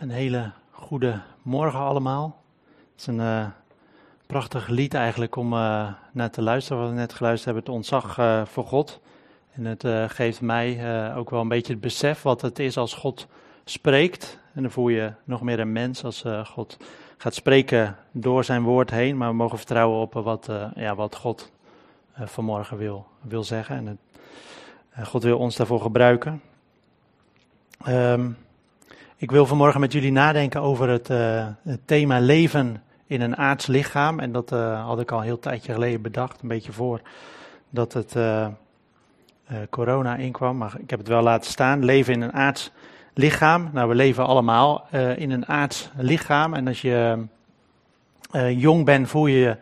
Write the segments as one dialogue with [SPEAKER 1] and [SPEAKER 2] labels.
[SPEAKER 1] Een hele goede morgen allemaal. Het is een uh, prachtig lied eigenlijk om uh, naar te luisteren. Wat we net geluisterd hebben, het ontzag uh, voor God. En het geeft mij ook wel een beetje het besef wat het is als God spreekt. En dan voel je nog meer een mens als God gaat spreken door zijn woord heen. Maar we mogen vertrouwen op wat, ja, wat God vanmorgen wil, wil zeggen. En God wil ons daarvoor gebruiken. Um, ik wil vanmorgen met jullie nadenken over het, uh, het thema leven in een aards lichaam. En dat uh, had ik al een heel tijdje geleden bedacht, een beetje voor dat het uh, corona inkwam. Maar ik heb het wel laten staan. Leven in een aards lichaam. Nou, we leven allemaal in een aards lichaam. En als je jong bent, voel je je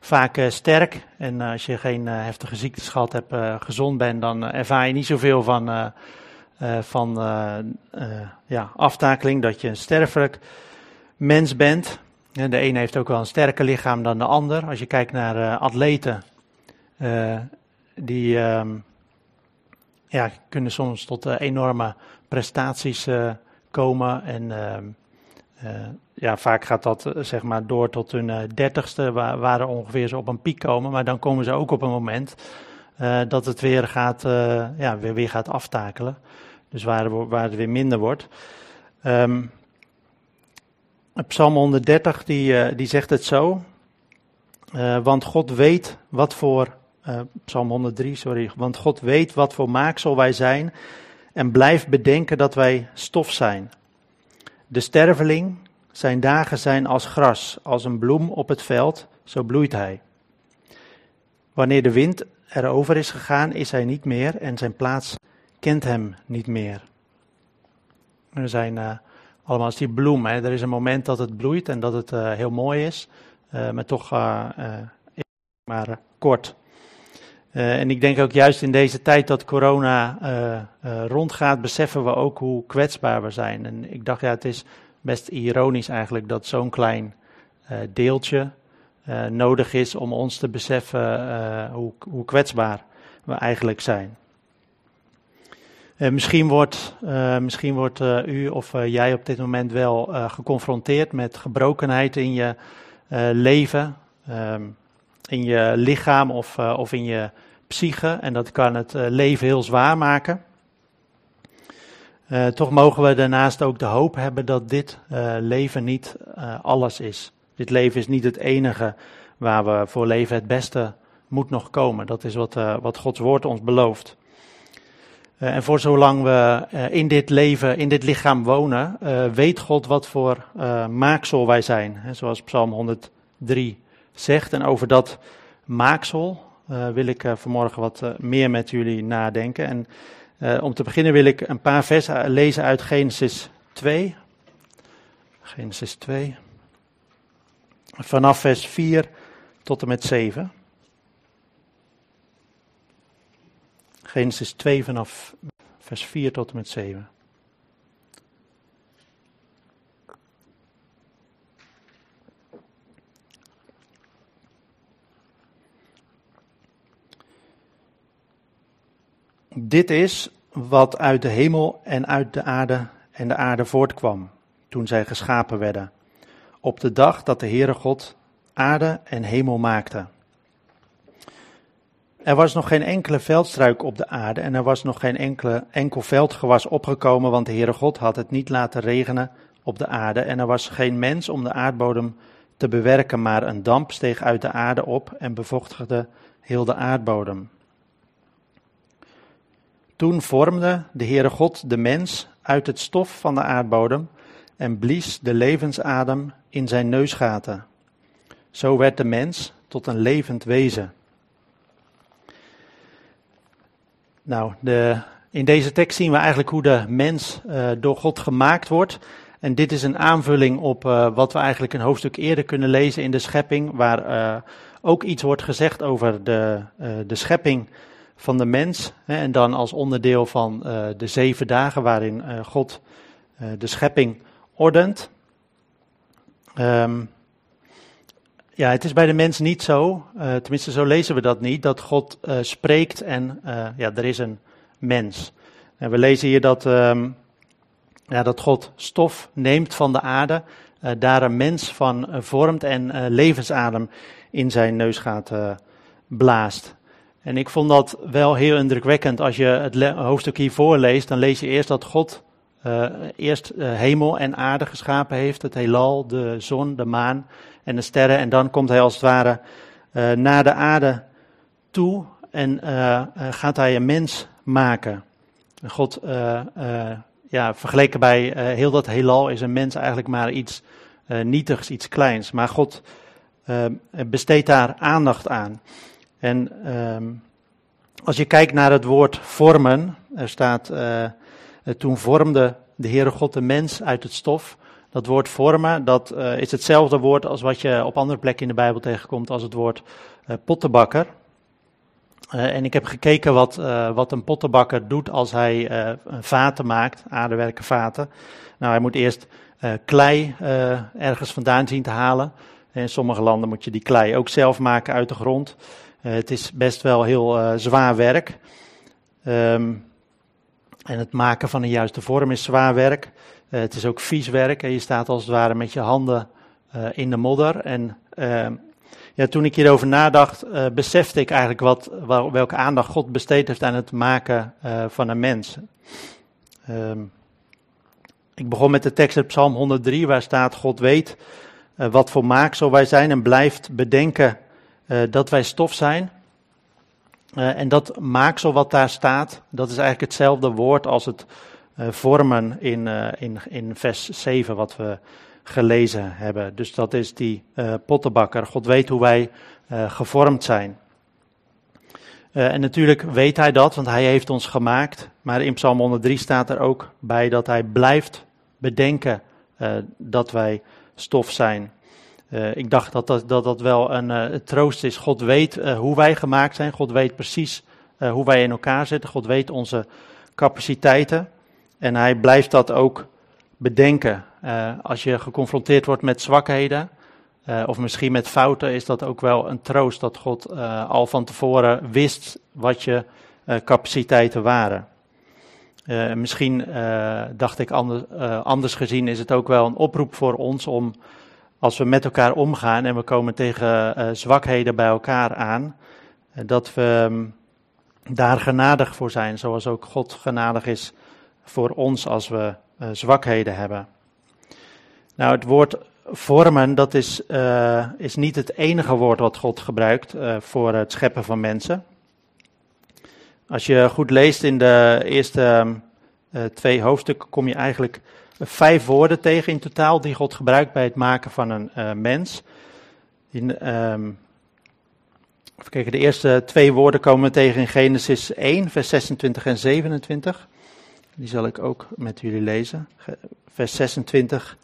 [SPEAKER 1] vaak sterk. En als je geen heftige ziektes gehad hebt, gezond bent, dan ervaar je niet zoveel van van uh, uh, ja, aftakeling, dat je een sterfelijk mens bent. En de ene heeft ook wel een sterker lichaam dan de ander. Als je kijkt naar atleten, die ehm, ja, kunnen soms tot enorme prestaties komen. En ehm, ja, vaak gaat dat zeg maar door tot hun dertigste, waar, waar ongeveer ze op een piek komen. Maar dan komen ze ook op een moment dat het weer gaat, ja, weer, weer gaat aftakelen. Dus waar, waar het weer minder wordt. Um, Psalm 130 die, uh, die zegt het zo. Uh, want God weet wat voor. Uh, Psalm 103, sorry. Want God weet wat voor maaksel wij zijn. En blijft bedenken dat wij stof zijn. De sterveling, zijn dagen zijn als gras, als een bloem op het veld, zo bloeit hij. Wanneer de wind erover is gegaan, is hij niet meer en zijn plaats kent hem niet meer. Er zijn uh, allemaal als die bloem. Hè. Er is een moment dat het bloeit en dat het uh, heel mooi is, uh, maar toch maar kort. en ik denk ook juist in deze tijd dat corona rondgaat, beseffen we ook hoe kwetsbaar we zijn. En ik dacht, ja, het is best ironisch eigenlijk dat zo'n klein deeltje nodig is om ons te beseffen hoe, hoe kwetsbaar we eigenlijk zijn. Uh, misschien wordt, uh, misschien wordt uh, u of jij op dit moment wel geconfronteerd met gebrokenheid in je leven, ehm, in je lichaam of, of in je psyche. En dat kan het leven heel zwaar maken. toch mogen we daarnaast ook de hoop hebben dat dit leven niet alles is. Dit leven is niet het enige waar we voor leven. Het beste moet nog komen. Dat is wat, wat Gods woord ons belooft. Uh, en voor zolang we uh, in dit leven, in dit lichaam wonen, uh, weet God wat voor maaksel wij zijn. Zoals Psalm 103 zegt. En over dat maaksel wil ik vanmorgen wat meer met jullie nadenken. En om te beginnen wil ik een paar versen lezen uit Genesis 2. Genesis 2. Vanaf vers 4 tot en met 7. Genesis 2 vanaf vers 4 tot en met 7. Dit is wat uit de hemel en uit de aarde en de aarde voortkwam, toen zij geschapen werden, op de dag dat de Heere God aarde en hemel maakte. Er was nog geen enkele veldstruik op de aarde en er was nog geen enkele, enkel veldgewas opgekomen, want de Heere God had het niet laten regenen op de aarde. En er was geen mens om de aardbodem te bewerken, maar een damp steeg uit de aarde op en bevochtigde heel de aardbodem. Toen vormde de Heere God de mens uit het stof van de aardbodem en blies de levensadem in zijn neusgaten. Zo werd de mens tot een levend wezen. Nou, de, in deze tekst zien we eigenlijk hoe de mens uh, door God gemaakt wordt. En dit is een aanvulling op uh, wat we eigenlijk een hoofdstuk eerder kunnen lezen in de schepping, waar uh, ook iets wordt gezegd over de, de schepping van de mens. Hè, en dan als onderdeel van de zeven dagen waarin God de schepping ordent. Um, ja, het is bij de mens niet zo, uh, tenminste zo lezen we dat niet, dat God uh, spreekt en uh, ja, er is een mens. En we lezen hier dat um, ja, dat God stof neemt van de aarde, daar een mens van vormt en levensadem in zijn neusgaat blaast. En ik vond dat wel heel indrukwekkend. Als je het hoofdstuk hiervoor leest, dan lees je eerst dat God eerst hemel en aarde geschapen heeft. Het heelal, de zon, de maan en de sterren. En dan komt hij als het ware uh, naar de aarde toe en gaat hij een mens maken. God, ja, vergeleken bij heel dat heelal is een mens eigenlijk maar iets nietigs, iets kleins. Maar God besteedt daar aandacht aan. En ehm, als je kijkt naar het woord vormen, er staat, toen vormde de Heere God de mens uit het stof. Dat woord vormen, dat uh, is hetzelfde woord als wat je op andere plekken in de Bijbel tegenkomt als het woord uh, pottenbakker. en ik heb gekeken wat, wat een pottenbakker doet als hij vaten maakt, aardewerken vaten. Nou, hij moet eerst klei ergens vandaan zien te halen. In sommige landen moet je die klei ook zelf maken uit de grond. Het is best wel heel zwaar werk. Um, en het maken van een juiste vorm is zwaar werk. Uh, het is ook vies werk. En je staat als het ware met je handen in de modder. En ehm, ja, toen ik hierover nadacht, besefte ik eigenlijk wat, welke aandacht God besteed heeft aan het maken van een mens. Um, ik begon met de tekst uit Psalm 103, waar staat: God weet wat voor maaksel wij zijn en blijft bedenken dat wij stof zijn. En dat maaksel wat daar staat, dat is eigenlijk hetzelfde woord als het vormen in, in, in vers 7 wat we gelezen hebben. Dus dat is die pottenbakker. God weet hoe wij gevormd zijn. en natuurlijk weet hij dat, want hij heeft ons gemaakt. Maar in Psalm 103 staat er ook bij dat hij blijft bedenken dat wij stof zijn. Ik dacht dat dat, dat, dat wel een troost is. God weet hoe wij gemaakt zijn. God weet precies hoe wij in elkaar zitten. God weet onze capaciteiten. En hij blijft dat ook bedenken. als je geconfronteerd wordt met zwakheden. of misschien met fouten, is dat ook wel een troost dat God al van tevoren wist wat je capaciteiten waren. misschien dacht ik anders, anders gezien, is het ook wel een oproep voor ons om als we met elkaar omgaan en we komen tegen zwakheden bij elkaar aan, dat we um, daar genadig voor zijn, zoals ook God genadig is voor ons als we uh, zwakheden hebben. Nou, het woord vormen, dat is, is niet het enige woord wat God gebruikt voor het scheppen van mensen. Als je goed leest in de eerste twee hoofdstukken, kom je eigenlijk vijf woorden tegen in totaal die God gebruikt bij het maken van een mens. In, even kijken, de eerste twee woorden komen we tegen in Genesis 1, vers 26 en 27. Die zal ik ook met jullie lezen. Vers 26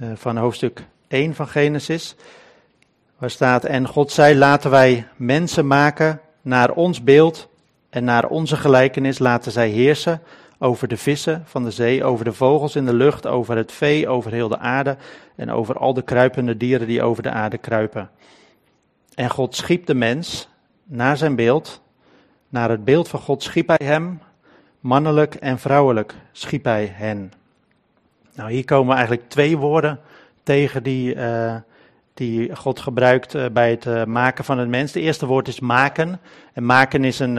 [SPEAKER 1] uh, van hoofdstuk 1 van Genesis. Waar staat, en God zei, laten wij mensen maken naar ons beeld en naar onze gelijkenis laten zij heersen over de vissen van de zee, over de vogels in de lucht, over het vee, over heel de aarde en over al de kruipende dieren die over de aarde kruipen. En God schiep de mens naar zijn beeld, naar het beeld van God schiep hij hem, mannelijk en vrouwelijk schiep hij hen. Nou, hier komen eigenlijk twee woorden tegen die, uh, die God gebruikt uh, bij het uh, maken van het mens. De eerste woord is maken. En maken is een,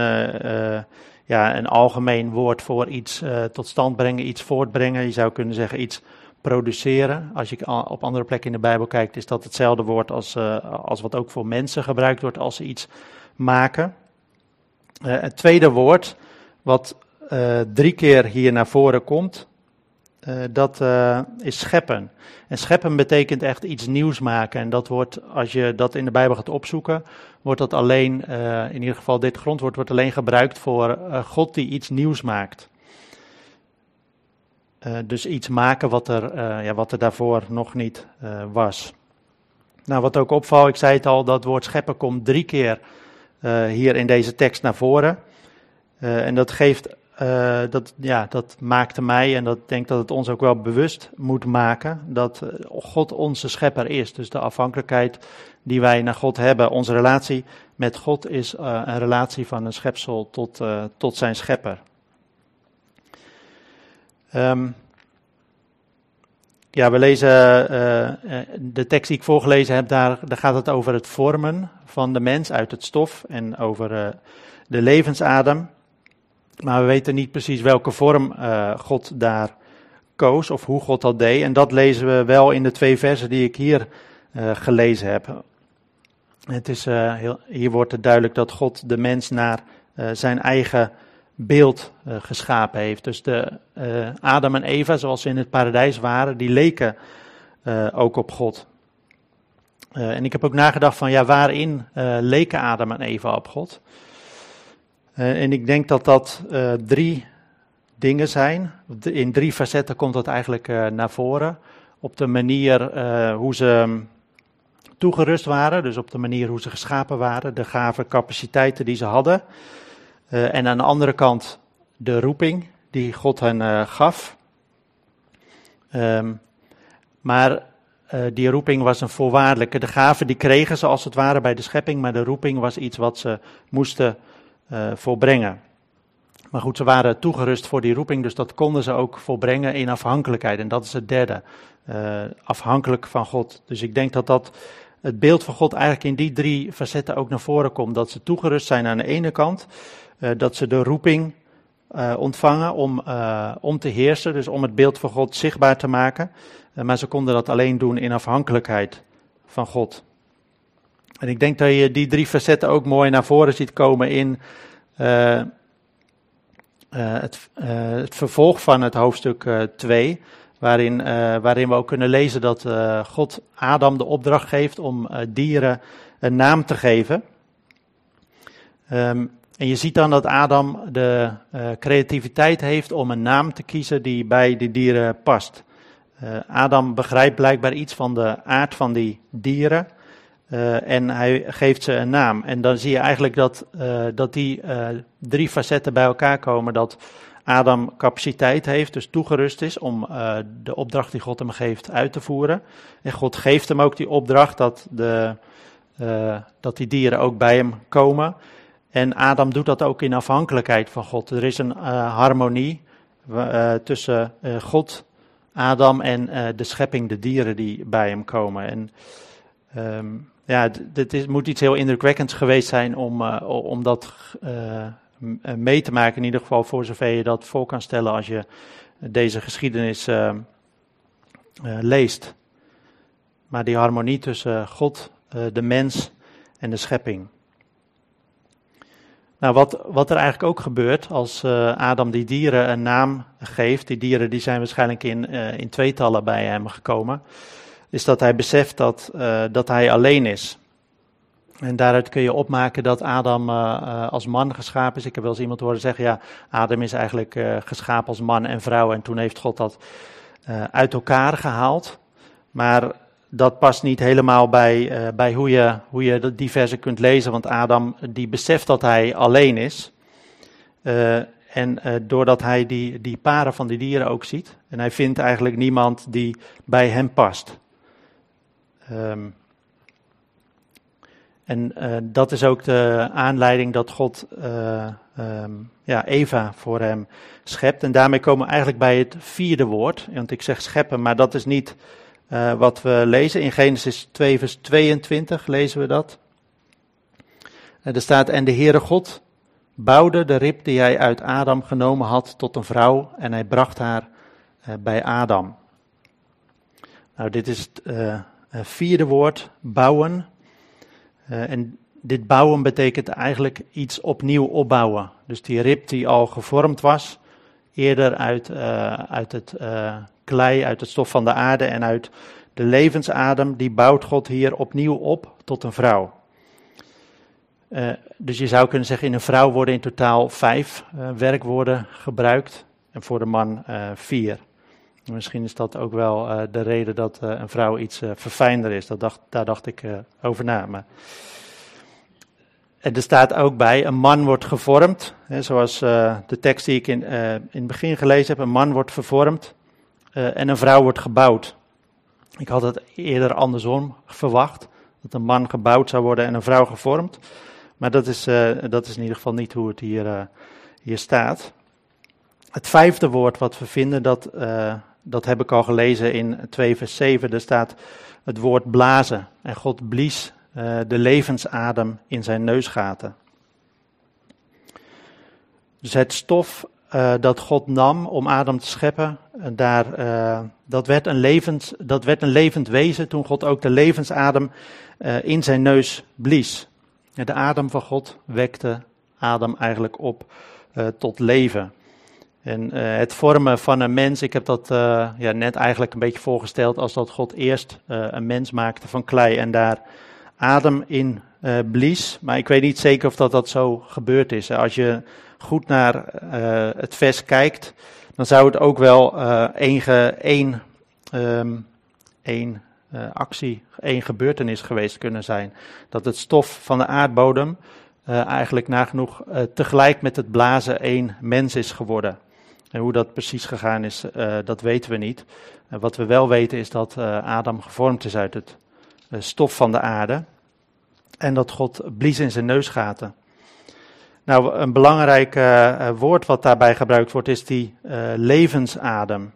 [SPEAKER 1] ja, een algemeen woord voor iets tot stand brengen, iets voortbrengen. Je zou kunnen zeggen iets produceren. Als je op andere plekken in de Bijbel kijkt, is dat hetzelfde woord als, als wat ook voor mensen gebruikt wordt als ze iets maken. Het tweede woord, wat drie keer hier naar voren komt, uh, dat uh, is scheppen. En scheppen betekent echt iets nieuws maken. En dat wordt, als je dat in de Bijbel gaat opzoeken, wordt dat alleen, in ieder geval dit grondwoord, wordt alleen gebruikt voor God die iets nieuws maakt. dus iets maken wat er, ja, wat er daarvoor nog niet was. Nou, wat ook opvalt, ik zei het al, dat woord scheppen komt drie keer hier in deze tekst naar voren. en dat geeft uh, dat, ja, dat maakte mij en dat denk dat het ons ook wel bewust moet maken dat eh, God onze schepper is. Dus de afhankelijkheid die wij naar God hebben, onze relatie met God is uh, een relatie van een schepsel tot, tot zijn schepper. Um, ja, we lezen de tekst die ik voorgelezen heb, daar, daar gaat het over het vormen van de mens uit het stof en over de levensadem. Maar we weten niet precies welke vorm God daar koos of hoe God dat deed. En dat lezen we wel in de twee versen die ik hier gelezen heb. Het is, heel, hier wordt het duidelijk dat God de mens naar zijn eigen beeld geschapen heeft. Dus de Adam en Eva, zoals ze in het paradijs waren, die leken ook op God. en ik heb ook nagedacht van ja, waarin leken Adam en Eva op God? En ik denk dat dat drie dingen zijn. In drie facetten komt dat eigenlijk naar voren. Op de manier hoe ze toegerust waren, dus op de manier hoe ze geschapen waren, de gave capaciteiten die ze hadden. En aan de andere kant de roeping die God hen gaf. Um, maar die roeping was een voorwaardelijke. De gave die kregen ze als het ware bij de schepping, maar de roeping was iets wat ze moesten volbrengen. Maar goed, ze waren toegerust voor die roeping, dus dat konden ze ook volbrengen in afhankelijkheid. En dat is het derde, afhankelijk van God. Dus ik denk dat dat het beeld van God eigenlijk in die drie facetten ook naar voren komt. Dat ze toegerust zijn aan de ene kant, uh, dat ze de roeping uh, ontvangen om, uh, om te heersen, dus om het beeld van God zichtbaar te maken. maar ze konden dat alleen doen in afhankelijkheid van God. En ik denk dat je die drie facetten ook mooi naar voren ziet komen in het, het, vervolg van het hoofdstuk 2. Waarin, waarin we ook kunnen lezen dat God Adam de opdracht geeft om dieren een naam te geven. Um, en je ziet dan dat Adam de creativiteit heeft om een naam te kiezen die bij de dieren past. Adam begrijpt blijkbaar iets van de aard van die dieren uh, en hij geeft ze een naam. En dan zie je eigenlijk dat, dat die drie facetten bij elkaar komen. Dat Adam capaciteit heeft, dus toegerust is om de opdracht die God hem geeft uit te voeren. En God geeft hem ook die opdracht dat, de, dat die dieren ook bij hem komen. En Adam doet dat ook in afhankelijkheid van God. Er is een harmonie tussen God, Adam en de schepping, de dieren die bij hem komen. En um, ja, is, moet iets heel indrukwekkends geweest zijn om, om dat mee te maken. In ieder geval voor zover je dat voor kan stellen als je deze geschiedenis leest. Maar die harmonie tussen God, de mens en de schepping. Nou, wat, wat er eigenlijk ook gebeurt als Adam die dieren een naam geeft, die dieren die zijn waarschijnlijk in, in tweetallen bij hem gekomen, is dat hij beseft dat, uh, dat hij alleen is. En daaruit kun je opmaken dat Adam als man geschapen is. Ik heb wel eens iemand horen zeggen, ja, Adam is eigenlijk geschapen als man en vrouw en toen heeft God dat uit elkaar gehaald. Maar dat past niet helemaal bij, uh, bij hoe, je, hoe je die versen kunt lezen, want Adam die beseft dat hij alleen is. Uh, en uh, doordat hij die, die paren van die dieren ook ziet. En hij vindt eigenlijk niemand die bij hem past. Um, en dat is ook de aanleiding dat God um, ja, Eva voor hem schept. En daarmee komen we eigenlijk bij het vierde woord. Want ik zeg scheppen, maar dat is niet uh, wat we lezen. In Genesis 2, vers 22 lezen we dat. Er staat: En de Heere God bouwde de rib die hij uit Adam genomen had tot een vrouw en hij bracht haar bij Adam. Nou, dit is het vierde woord, bouwen. en dit bouwen betekent eigenlijk iets opnieuw opbouwen. Dus die rib die al gevormd was, eerder uit, uit het klei, uit het stof van de aarde en uit de levensadem, die bouwt God hier opnieuw op tot een vrouw. Dus je zou kunnen zeggen, in een vrouw worden in totaal vijf werkwoorden gebruikt en voor de man vier. Misschien is dat ook wel de reden dat een vrouw iets verfijnder is. Dat dacht, daar dacht ik over na. Maar... En er staat ook bij, een man wordt gevormd, hè, zoals de tekst die ik in, in het begin gelezen heb, een man wordt vervormd en een vrouw wordt gebouwd. Ik had het eerder andersom verwacht, dat een man gebouwd zou worden en een vrouw gevormd. Maar dat is, dat is in ieder geval niet hoe het hier, hier staat. Het vijfde woord wat we vinden, dat, dat heb ik al gelezen in 2 vers 7. Daar staat het woord blazen. En God blies uh, de levensadem in zijn neusgaten. Dus het stof uh, dat God nam om Adam te scheppen, daar, uh, dat, werd een levend, dat werd een levend wezen toen God ook de levensadem in zijn neus blies. De adem van God wekte Adam eigenlijk op tot leven. En uh, het vormen van een mens, ik heb dat uh, ja, net eigenlijk een beetje voorgesteld als dat God eerst uh, een mens maakte van klei en daar adem in blies. Maar ik weet niet zeker of dat, dat zo gebeurd is. Als je goed naar het vers kijkt, dan zou het ook wel één, één, um, één actie, één gebeurtenis geweest kunnen zijn. Dat het stof van de aardbodem eigenlijk nagenoeg tegelijk met het blazen één mens is geworden. En hoe dat precies gegaan is, uh, dat weten we niet. Uh, wat we wel weten is dat uh, Adam gevormd is uit het stof van de aarde. En dat God blies in zijn neusgaten. Nou, een belangrijk woord wat daarbij gebruikt wordt is die levensadem.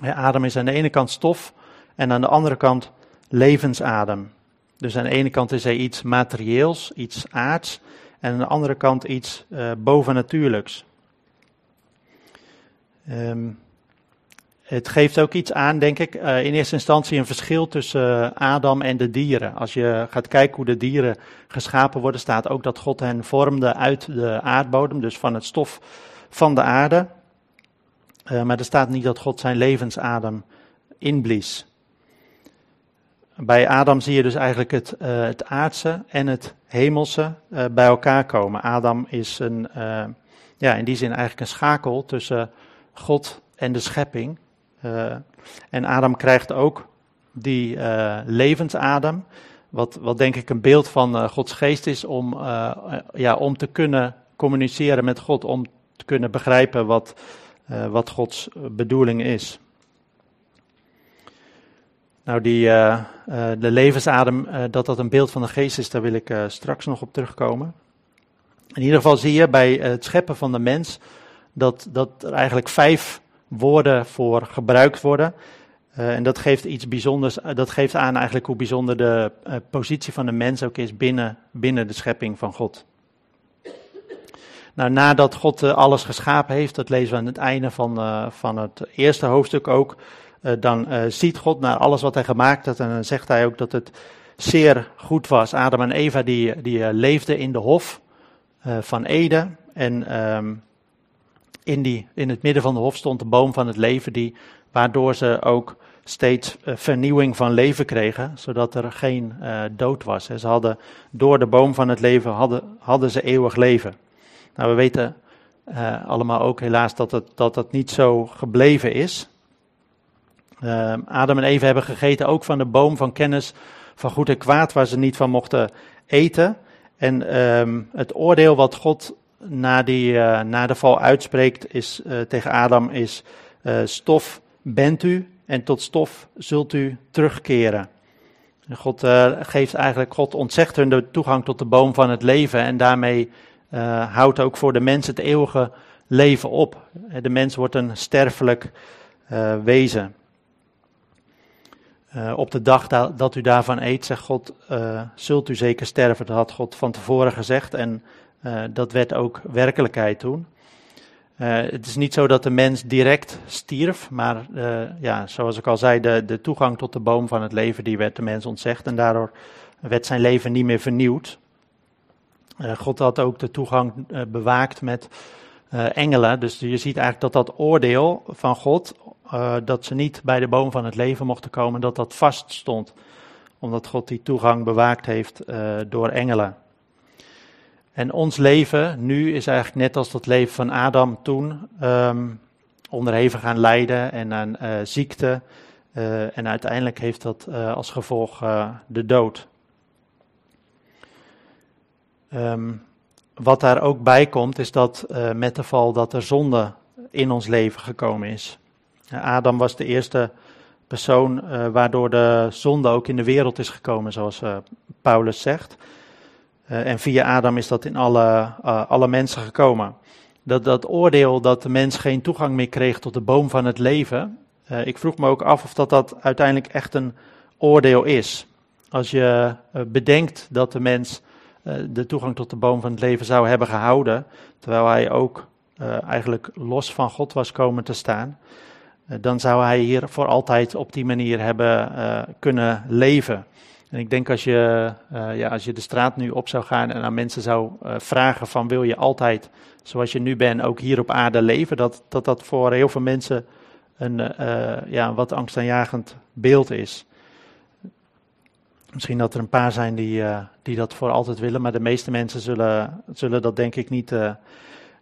[SPEAKER 1] adem is aan de ene kant stof en aan de andere kant levensadem. Dus aan de ene kant is hij iets materieels, iets aards. En aan de andere kant iets bovennatuurlijks. Um, het geeft ook iets aan, denk ik, uh, in eerste instantie een verschil tussen uh, Adam en de dieren. Als je gaat kijken hoe de dieren geschapen worden, staat ook dat God hen vormde uit de aardbodem, dus van het stof van de aarde. Uh, maar er staat niet dat God zijn levensadem inblies. Bij Adam zie je dus eigenlijk het, het aardse en het hemelse bij elkaar komen. Adam is een, ja, in die zin eigenlijk een schakel tussen God en de schepping. Uh, en Adam krijgt ook die uh, levensadem, wat, wat denk ik een beeld van uh, Gods geest is om, ja, om te kunnen communiceren met God, om te kunnen begrijpen wat, wat Gods bedoeling is. Nou, die, de levensadem, dat dat een beeld van de geest is, daar wil ik straks nog op terugkomen. In ieder geval zie je bij het scheppen van de mens dat, dat er eigenlijk vijf woorden voor gebruikt worden. Uh, en dat geeft iets bijzonders, uh, dat geeft aan eigenlijk hoe bijzonder de uh, positie van de mens ook is binnen, binnen de schepping van God. Nou, nadat God alles geschapen heeft, dat lezen we aan het einde van, van het eerste hoofdstuk ook, dan ziet God naar alles wat hij gemaakt had en dan zegt hij ook dat het zeer goed was. Adam en Eva die, die leefden in de hof van Eden en um, in, die, in het midden van de hof stond de boom van het leven, die, waardoor ze ook steeds uh, vernieuwing van leven kregen, zodat er geen uh, dood was. Ze hadden door de boom van het leven hadden, hadden ze eeuwig leven. Nou, we weten uh, allemaal ook helaas dat het, dat niet zo gebleven is. Adam en Eva hebben gegeten ook van de boom van kennis van goed en kwaad, waar ze niet van mochten eten. En um, het oordeel wat God na, die, uh, na de val uitspreekt is, uh, tegen Adam is uh, stof bent u en tot stof zult u terugkeren. En God geeft eigenlijk, God ontzegt hun de toegang tot de boom van het leven en daarmee houdt ook voor de mens het eeuwige leven op. De mens wordt een sterfelijk wezen. Op de dag da dat u daarvan eet, zegt God, zult u zeker sterven. Dat had God van tevoren gezegd. En dat werd ook werkelijkheid toen. Uh, het is niet zo dat de mens direct stierf, maar uh, ja, zoals ik al zei, de, de toegang tot de boom van het leven, die werd de mens ontzegd en daardoor werd zijn leven niet meer vernieuwd. God had ook de toegang bewaakt met engelen, dus je ziet eigenlijk dat dat oordeel van God, dat ze niet bij de boom van het leven mochten komen, dat dat vast stond, omdat God die toegang bewaakt heeft door engelen. En ons leven nu is eigenlijk net als dat leven van Adam toen um, onderhevig aan lijden en aan uh, ziekte. Uh, en uiteindelijk heeft dat uh, als gevolg de dood. Um, wat daar ook bij komt is dat met de val dat er zonde in ons leven gekomen is. Adam was de eerste persoon waardoor de zonde ook in de wereld is gekomen, zoals Paulus zegt. Uh, en via Adam is dat in alle, uh, alle mensen gekomen. Dat, dat oordeel dat de mens geen toegang meer kreeg tot de boom van het leven, ik vroeg me ook af of dat, dat uiteindelijk echt een oordeel is. Als je bedenkt dat de mens de toegang tot de boom van het leven zou hebben gehouden, terwijl hij ook eigenlijk los van God was komen te staan, dan zou hij hier voor altijd op die manier hebben kunnen leven. En ik denk als je, uh, ja, als je de straat nu op zou gaan en aan mensen zou uh, vragen van wil je altijd zoals je nu bent ook hier op aarde leven, dat dat, dat voor heel veel mensen een uh, ja, wat angstaanjagend beeld is. Misschien dat er een paar zijn die, die dat voor altijd willen, maar de meeste mensen zullen, zullen dat denk ik niet,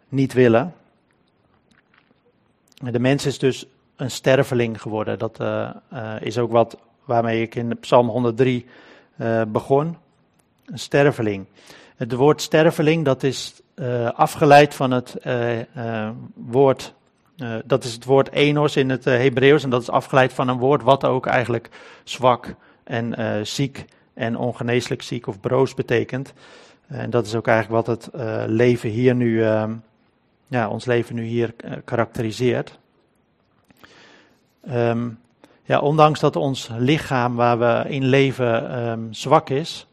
[SPEAKER 1] niet willen. De mens is dus een sterveling geworden. Dat is ook wat waarmee ik in Psalm 103 uh, begon. Een sterveling. Het woord sterveling, dat is uh, afgeleid van het uh, woord, dat is het woord enos in het Hebreeuws. En dat is afgeleid van een woord wat ook eigenlijk zwak en ziek en ongeneeslijk ziek of broos betekent. En dat is ook eigenlijk wat het leven hier nu, ja, ons leven nu hier karakteriseert. Um, ja, ondanks dat ons lichaam waar we in leven um, zwak is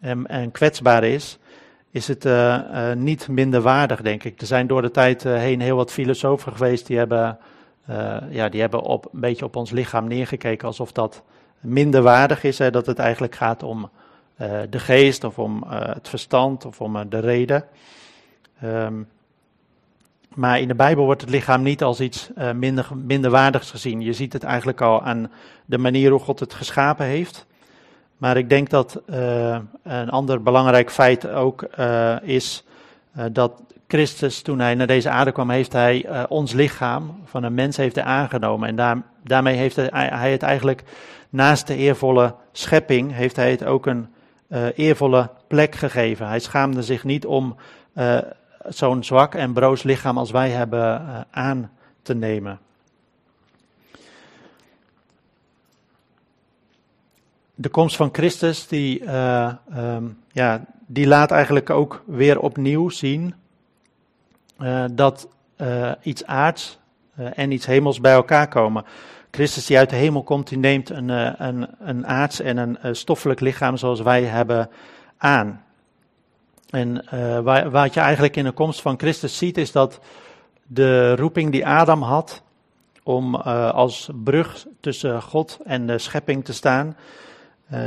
[SPEAKER 1] en, en, kwetsbaar is, is het uh, uh, niet minder waardig, denk ik. Er zijn door de tijd uh, heen heel wat filosofen geweest die hebben, ja, die hebben op, een beetje op ons lichaam neergekeken alsof dat minder waardig is. Hè, dat het eigenlijk gaat om de geest of om het verstand of om de reden. Um, maar in de Bijbel wordt het lichaam niet als iets uh, minder, minderwaardigs gezien. Je ziet het eigenlijk al aan de manier hoe God het geschapen heeft. Maar ik denk dat uh, een ander belangrijk feit ook uh, is dat Christus, toen hij naar deze aarde kwam, heeft hij ons lichaam van een mens heeft hij aangenomen. En daar, daarmee heeft hij, hij, het eigenlijk naast de eervolle schepping, heeft hij het ook een eervolle plek gegeven. Hij schaamde zich niet om zo'n zwak en broos lichaam als wij hebben uh, aan te nemen. De komst van Christus, die, uh, um, ja, die laat eigenlijk ook weer opnieuw zien uh, dat iets aards en iets hemels bij elkaar komen. Christus die uit de hemel komt, die neemt een, een, een aards en een stoffelijk lichaam zoals wij hebben aan. En uh, wat je eigenlijk in de komst van Christus ziet, is dat de roeping die Adam had om uh, als brug tussen God en de schepping te staan, uh,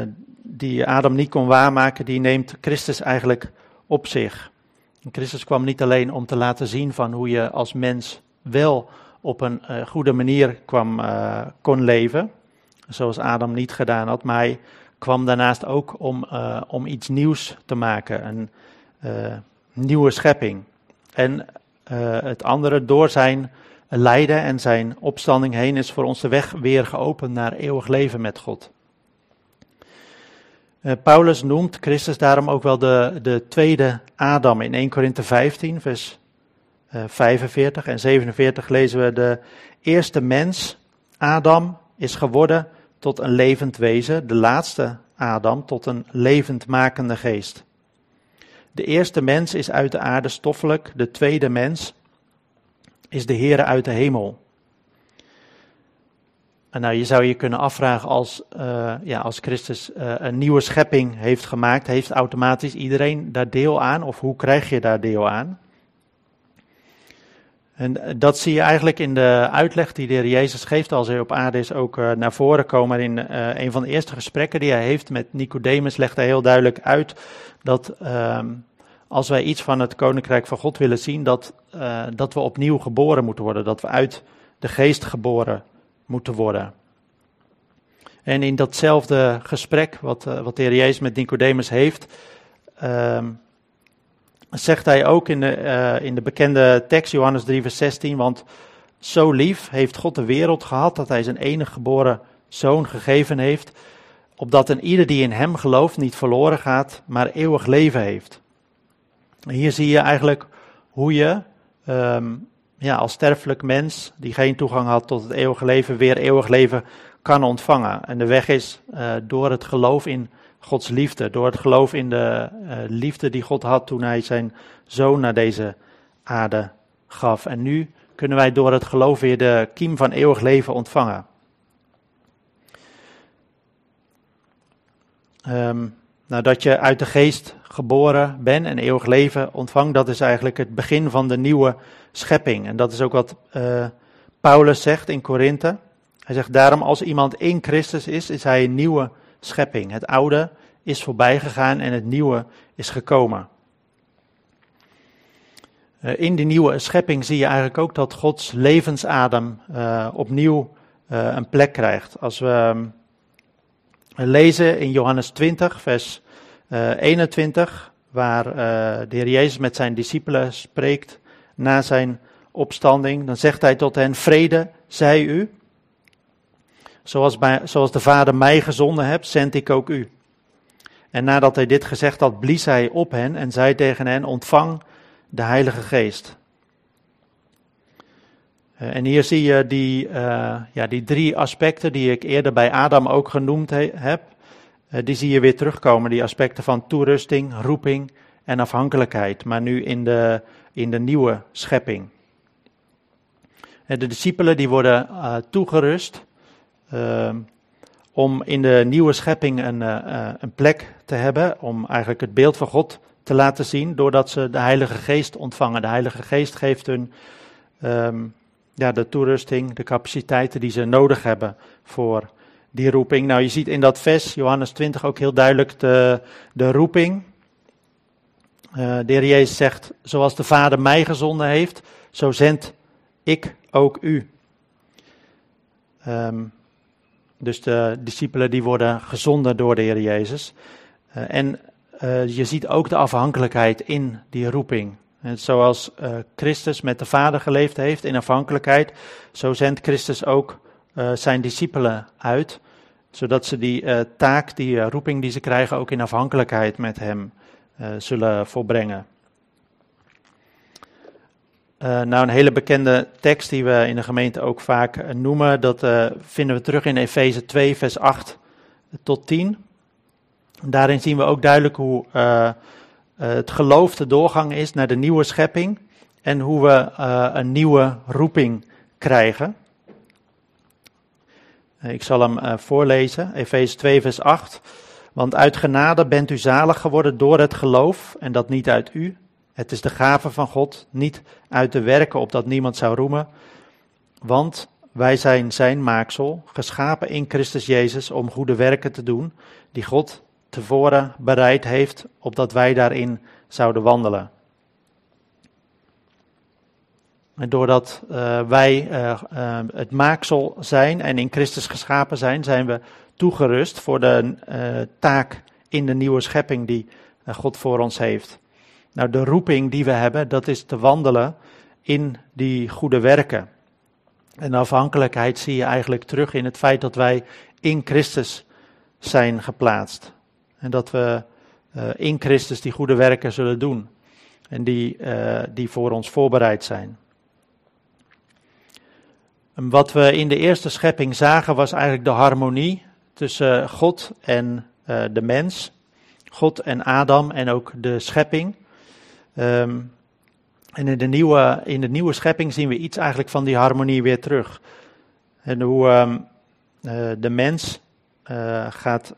[SPEAKER 1] die Adam niet kon waarmaken, die neemt Christus eigenlijk op zich. Christus kwam niet alleen om te laten zien van hoe je als mens wel op een goede manier kwam, kon leven, zoals Adam niet gedaan had, maar hij kwam daarnaast ook om, om iets nieuws te maken. Uh, nieuwe schepping. En uh, het andere, door zijn lijden en zijn opstanding heen, is voor ons de weg weer geopend naar eeuwig leven met God. Uh, Paulus noemt Christus daarom ook wel de, de tweede Adam. In 1 Korinthe 15, vers 45 en 47 lezen we de eerste mens, Adam, is geworden tot een levend wezen, de laatste Adam tot een levendmakende geest. De eerste mens is uit de aarde stoffelijk, de tweede mens is de Heere uit de hemel. En nou, je zou je kunnen afvragen als, uh, ja, als Christus uh, een nieuwe schepping heeft gemaakt, heeft automatisch iedereen daar deel aan? Of hoe krijg je daar deel aan? En eh, dat zie je eigenlijk in de uitleg die de heer Jezus geeft als hij op aarde is ook uh, naar voren komen. In uh, een van de eerste gesprekken die hij heeft met Nicodemus legt hij heel duidelijk uit dat uh, als wij iets van het koninkrijk van God willen zien, dat, dat we opnieuw geboren moeten worden. Dat we uit de geest geboren moeten worden. En in datzelfde gesprek wat, wat de heer Jezus met Nicodemus heeft, ehm, zegt hij ook in de, uh, in de bekende tekst, Johannes 3, vers 16, want zo lief heeft God de wereld gehad dat hij zijn enige geboren zoon gegeven heeft, opdat een ieder die in hem gelooft niet verloren gaat, maar eeuwig leven heeft. Hier zie je eigenlijk hoe je um, ja, als sterfelijk mens, die geen toegang had tot het eeuwige leven, weer eeuwig leven kan ontvangen. En de weg is uh, door het geloof in Gods liefde, door het geloof in de uh, liefde die God had toen hij zijn zoon naar deze aarde gaf. En nu kunnen wij door het geloof weer de kiem van eeuwig leven ontvangen. Um, nou, dat je uit de geest geboren bent en eeuwig leven ontvangt, dat is eigenlijk het begin van de nieuwe schepping. En dat is ook wat uh, Paulus zegt in Korinthe. Hij zegt daarom, als iemand in Christus is, is hij een nieuwe schepping. Het oude is voorbij gegaan en het nieuwe is gekomen. Uh, in die nieuwe schepping zie je eigenlijk ook dat Gods levensadem uh, opnieuw een plek krijgt. Als we lezen in Johannes 20, vers uh, eh, 21, waar de Heer Jezus met zijn discipelen spreekt na zijn opstanding. Dan zegt hij tot hen, vrede zij u. Zoals, bij, zoals de Vader mij gezonden hebt, zend ik ook u. En nadat hij dit gezegd had, blies hij op hen en zei tegen hen, ontvang de Heilige Geest. Uh, en hier zie je die, uh, ja, die drie aspecten die ik eerder bij Adam ook genoemd he, heb. Uh, die zie je weer terugkomen, die aspecten van toerusting, roeping en afhankelijkheid. Maar nu in de, in de nieuwe schepping. de discipelen die worden toegerust om in de nieuwe schepping een, een plek te hebben. Om eigenlijk het beeld van God te laten zien doordat ze de Heilige Geest ontvangen. De Heilige Geest geeft hun... Um, ja, de toerusting, de capaciteiten die ze nodig hebben voor die roeping. Nou, je ziet in dat vers, Johannes 20, ook heel duidelijk de, de roeping. Uh, de heer Jezus zegt, zoals de Vader mij gezonden heeft, zo zend ik ook u. Um, dus de discipelen die worden gezonden door de Heer Jezus. Uh, en uh, je ziet ook de afhankelijkheid in die roeping. En zoals uh, Christus met de Vader geleefd heeft in afhankelijkheid, zo zendt Christus ook zijn discipelen uit, zodat ze die taak, die roeping die ze krijgen, ook in afhankelijkheid met Hem zullen volbrengen. Nou, een hele bekende tekst die we in de gemeente ook vaak noemen, dat vinden we terug in Efeze 2, vers 8 tot 10. Daarin zien we ook duidelijk hoe het geloof de doorgang is naar de nieuwe schepping en hoe we een nieuwe roeping krijgen. Ik zal hem voorlezen, Efeze 2, vers 8. Want uit genade bent u zalig geworden door het geloof en dat niet uit u. Het is de gave van God, niet uit de werken opdat niemand zou roemen. Want wij zijn zijn maaksel, geschapen in Christus Jezus om goede werken te doen, die God tevoren bereid heeft, opdat wij daarin zouden wandelen. En doordat uh, wij uh, uh, het maaksel zijn en in Christus geschapen zijn, zijn we toegerust voor de taak in de nieuwe schepping die God voor ons heeft. Nou, de roeping die we hebben, dat is te wandelen in die goede werken. En afhankelijkheid zie je eigenlijk terug in het feit dat wij in Christus zijn geplaatst. En dat we uh, in Christus die goede werken zullen doen. En die, uh, die voor ons voorbereid zijn. En wat we in de eerste schepping zagen was eigenlijk de harmonie tussen God en uh, de mens. God en Adam en ook de schepping. Um, en in de, nieuwe, in de nieuwe schepping zien we iets eigenlijk van die harmonie weer terug. En hoe um, de mens gaat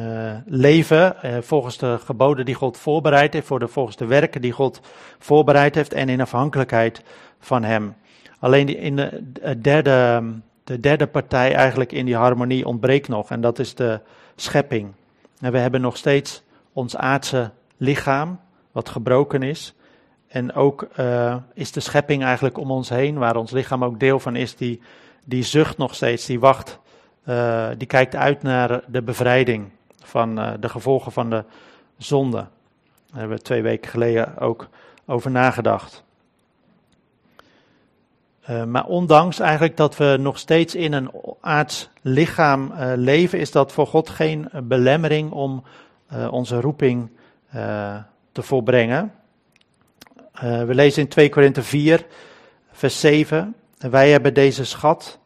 [SPEAKER 1] uh, leven volgens de geboden die God voorbereid heeft, voor de, volgens de werken die God voorbereid heeft en in afhankelijkheid van Hem. Alleen die, in de, derde, de derde partij eigenlijk in die harmonie ontbreekt nog en dat is de schepping. En we hebben nog steeds ons aardse lichaam, wat gebroken is. En ook uh, is de schepping eigenlijk om ons heen, waar ons lichaam ook deel van is, die, die zucht nog steeds, die wacht, die kijkt uit naar de bevrijding van uh, de gevolgen van de zonde. Daar hebben we twee weken geleden ook over nagedacht. Maar ondanks eigenlijk dat we nog steeds in een aards lichaam leven, is dat voor God geen belemmering om onze roeping te volbrengen. we lezen in 2 Korinthe 4, vers 7. Wij hebben deze schat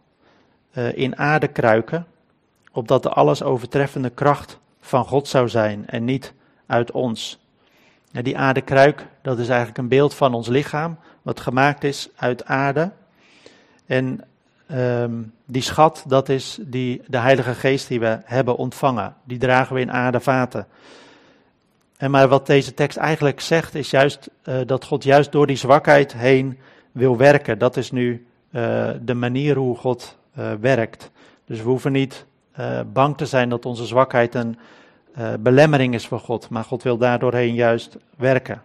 [SPEAKER 1] in aarde kruiken, opdat de alles overtreffende kracht van God zou zijn en niet uit ons. die aardekruik, dat is eigenlijk een beeld van ons lichaam, wat gemaakt is uit aarde. En ehm, die schat, dat is die, de Heilige Geest die we hebben ontvangen. Die dragen we in aardevaten. En maar wat deze tekst eigenlijk zegt, is juist uh, dat God juist door die zwakheid heen wil werken. Dat is nu uh, de manier hoe God uh, werkt. Dus we hoeven niet bang te zijn dat onze zwakheid een belemmering is voor God, maar God wil daardoorheen juist werken.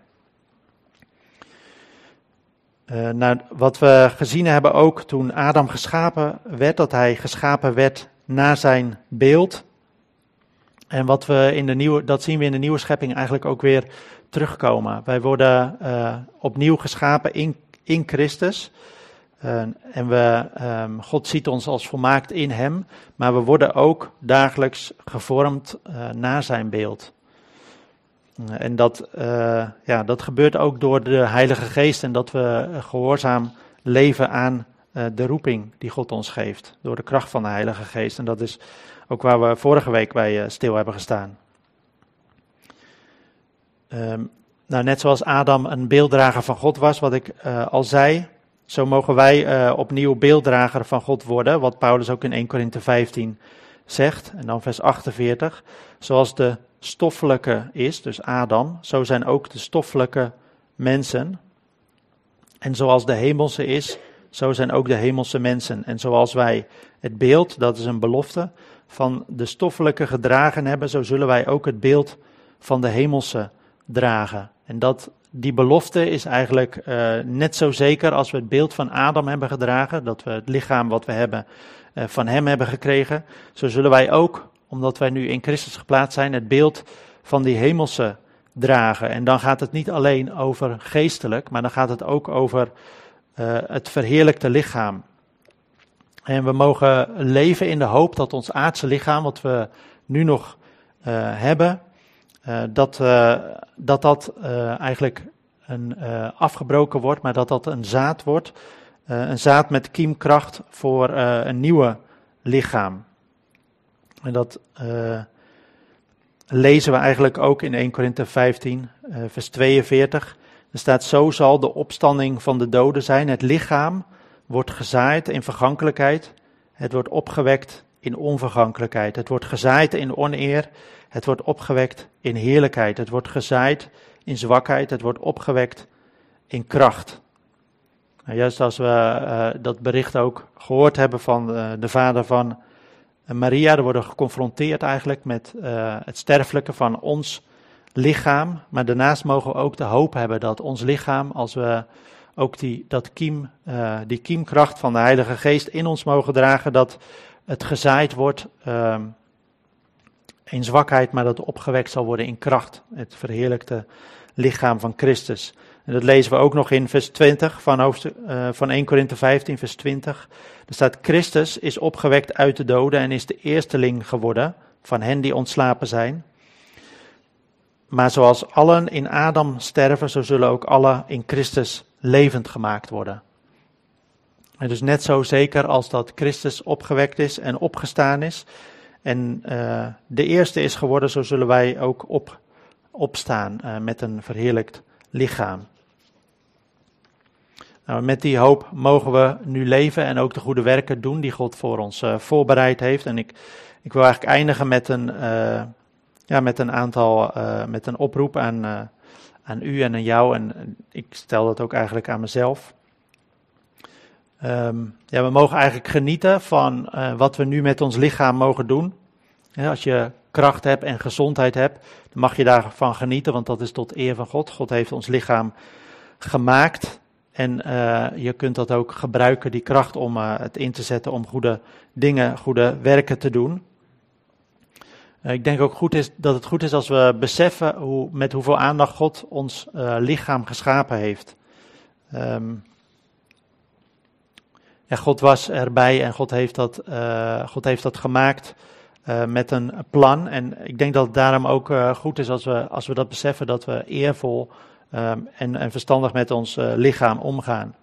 [SPEAKER 1] nou, wat we gezien hebben ook toen Adam geschapen werd, dat hij geschapen werd naar zijn beeld. En wat we in de nieuwe, dat zien we in de nieuwe schepping eigenlijk ook weer terugkomen. Wij worden uh, opnieuw geschapen in, in Christus. Uh, en we, um, God ziet ons als volmaakt in Hem, maar we worden ook dagelijks gevormd uh, naar Zijn beeld. en dat, ja, dat gebeurt ook door de Heilige Geest en dat we gehoorzaam leven aan de roeping die God ons geeft. Door de kracht van de Heilige Geest. En dat is ook waar we vorige week bij eh, stil hebben gestaan. Um, nou, net zoals Adam een beelddrager van God was, wat ik uh, al zei, zo mogen wij uh, opnieuw beelddrager van God worden, wat Paulus ook in 1 Korinthe 15 zegt, en dan vers 48. Zoals de stoffelijke is, dus Adam, zo zijn ook de stoffelijke mensen. En zoals de hemelse is, zo zijn ook de hemelse mensen. En zoals wij het beeld, dat is een belofte, van de stoffelijke gedragen hebben, zo zullen wij ook het beeld van de hemelse dragen. En dat, die belofte is eigenlijk uh, net zo zeker als we het beeld van Adam hebben gedragen, dat we het lichaam wat we hebben uh, van hem hebben gekregen. Zo zullen wij ook, omdat wij nu in Christus geplaatst zijn, het beeld van die hemelse dragen. En dan gaat het niet alleen over geestelijk, maar dan gaat het ook over uh, het verheerlijkte lichaam. En we mogen leven in de hoop dat ons aardse lichaam, wat we nu nog uh, hebben, uh, dat, uh, dat dat eigenlijk een, afgebroken wordt, maar dat dat een zaad wordt. een zaad met kiemkracht voor een nieuwe lichaam. En dat lezen we eigenlijk ook in 1 Korinthe 15, vers 42. Er staat: Zo zal de opstanding van de doden zijn. Het lichaam wordt gezaaid in vergankelijkheid, het wordt opgewekt in onvergankelijkheid. Het wordt gezaaid in oneer, het wordt opgewekt in heerlijkheid. Het wordt gezaaid in zwakheid, het wordt opgewekt in kracht. Nou, juist als we uh, dat bericht ook gehoord hebben van uh, de vader van uh, Maria, we worden geconfronteerd eigenlijk met het sterfelijke van ons lichaam. Maar daarnaast mogen we ook de hoop hebben dat ons lichaam, als we ook die, dat kiem, uh, die kiemkracht van de Heilige Geest in ons mogen dragen, dat het gezaaid wordt uh, in zwakheid, maar dat opgewekt zal worden in kracht. Het verheerlijkte lichaam van Christus. En dat lezen we ook nog in vers 20 van, hoofdstuk, uh, van 1 Korinthe 15, vers 20. Er staat, Christus is opgewekt uit de doden en is de eersteling geworden van hen die ontslapen zijn. Maar zoals allen in Adam sterven, zo zullen ook alle in Christus levend gemaakt worden. En dus net zo zeker als dat Christus opgewekt is en opgestaan is en uh, de eerste is geworden, zo zullen wij ook op, opstaan uh, met een verheerlijkt lichaam. Nou, met die hoop mogen we nu leven en ook de goede werken doen die God voor ons uh, voorbereid heeft. En ik, ik wil eigenlijk eindigen met een, ja, met een aantal, met een oproep aan aan u en aan jou. En ik stel dat ook eigenlijk aan mezelf. Um, ja, we mogen eigenlijk genieten van uh, wat we nu met ons lichaam mogen doen. Als je kracht hebt en gezondheid hebt, dan mag je daarvan genieten, want dat is tot eer van God. God heeft ons lichaam gemaakt. En uh, je kunt dat ook gebruiken, die kracht, om uh, het in te zetten om goede dingen, goede werken te doen. Eh, ik denk ook goed is, dat het goed is als we beseffen hoe, met hoeveel aandacht God ons uh, lichaam geschapen heeft. Ja, God was erbij en God heeft dat, uh, God heeft dat gemaakt met een plan. En ik denk dat het daarom ook goed is als we, als we dat beseffen, dat we eervol um, en, en verstandig met ons lichaam omgaan.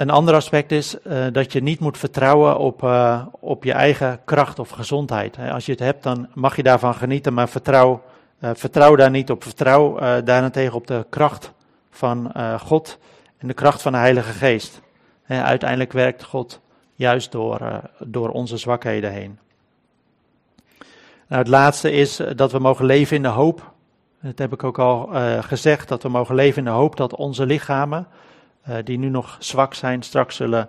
[SPEAKER 1] Een ander aspect is uh, dat je niet moet vertrouwen op, uh, op je eigen kracht of gezondheid. Als je het hebt, dan mag je daarvan genieten, maar vertrouw, uh, vertrouw daar niet op. Vertrouw daarentegen op de kracht van God en de kracht van de Heilige Geest. uiteindelijk werkt God juist door, door onze zwakheden heen. Nou, het laatste is dat we mogen leven in de hoop. Dat heb ik ook al gezegd, dat we mogen leven in de hoop dat onze lichamen, die nu nog zwak zijn, straks zullen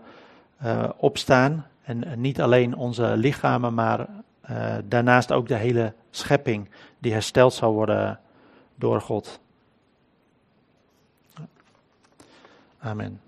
[SPEAKER 1] opstaan. En niet alleen onze lichamen, maar uh, daarnaast ook de hele schepping die hersteld zal worden door God. Amen.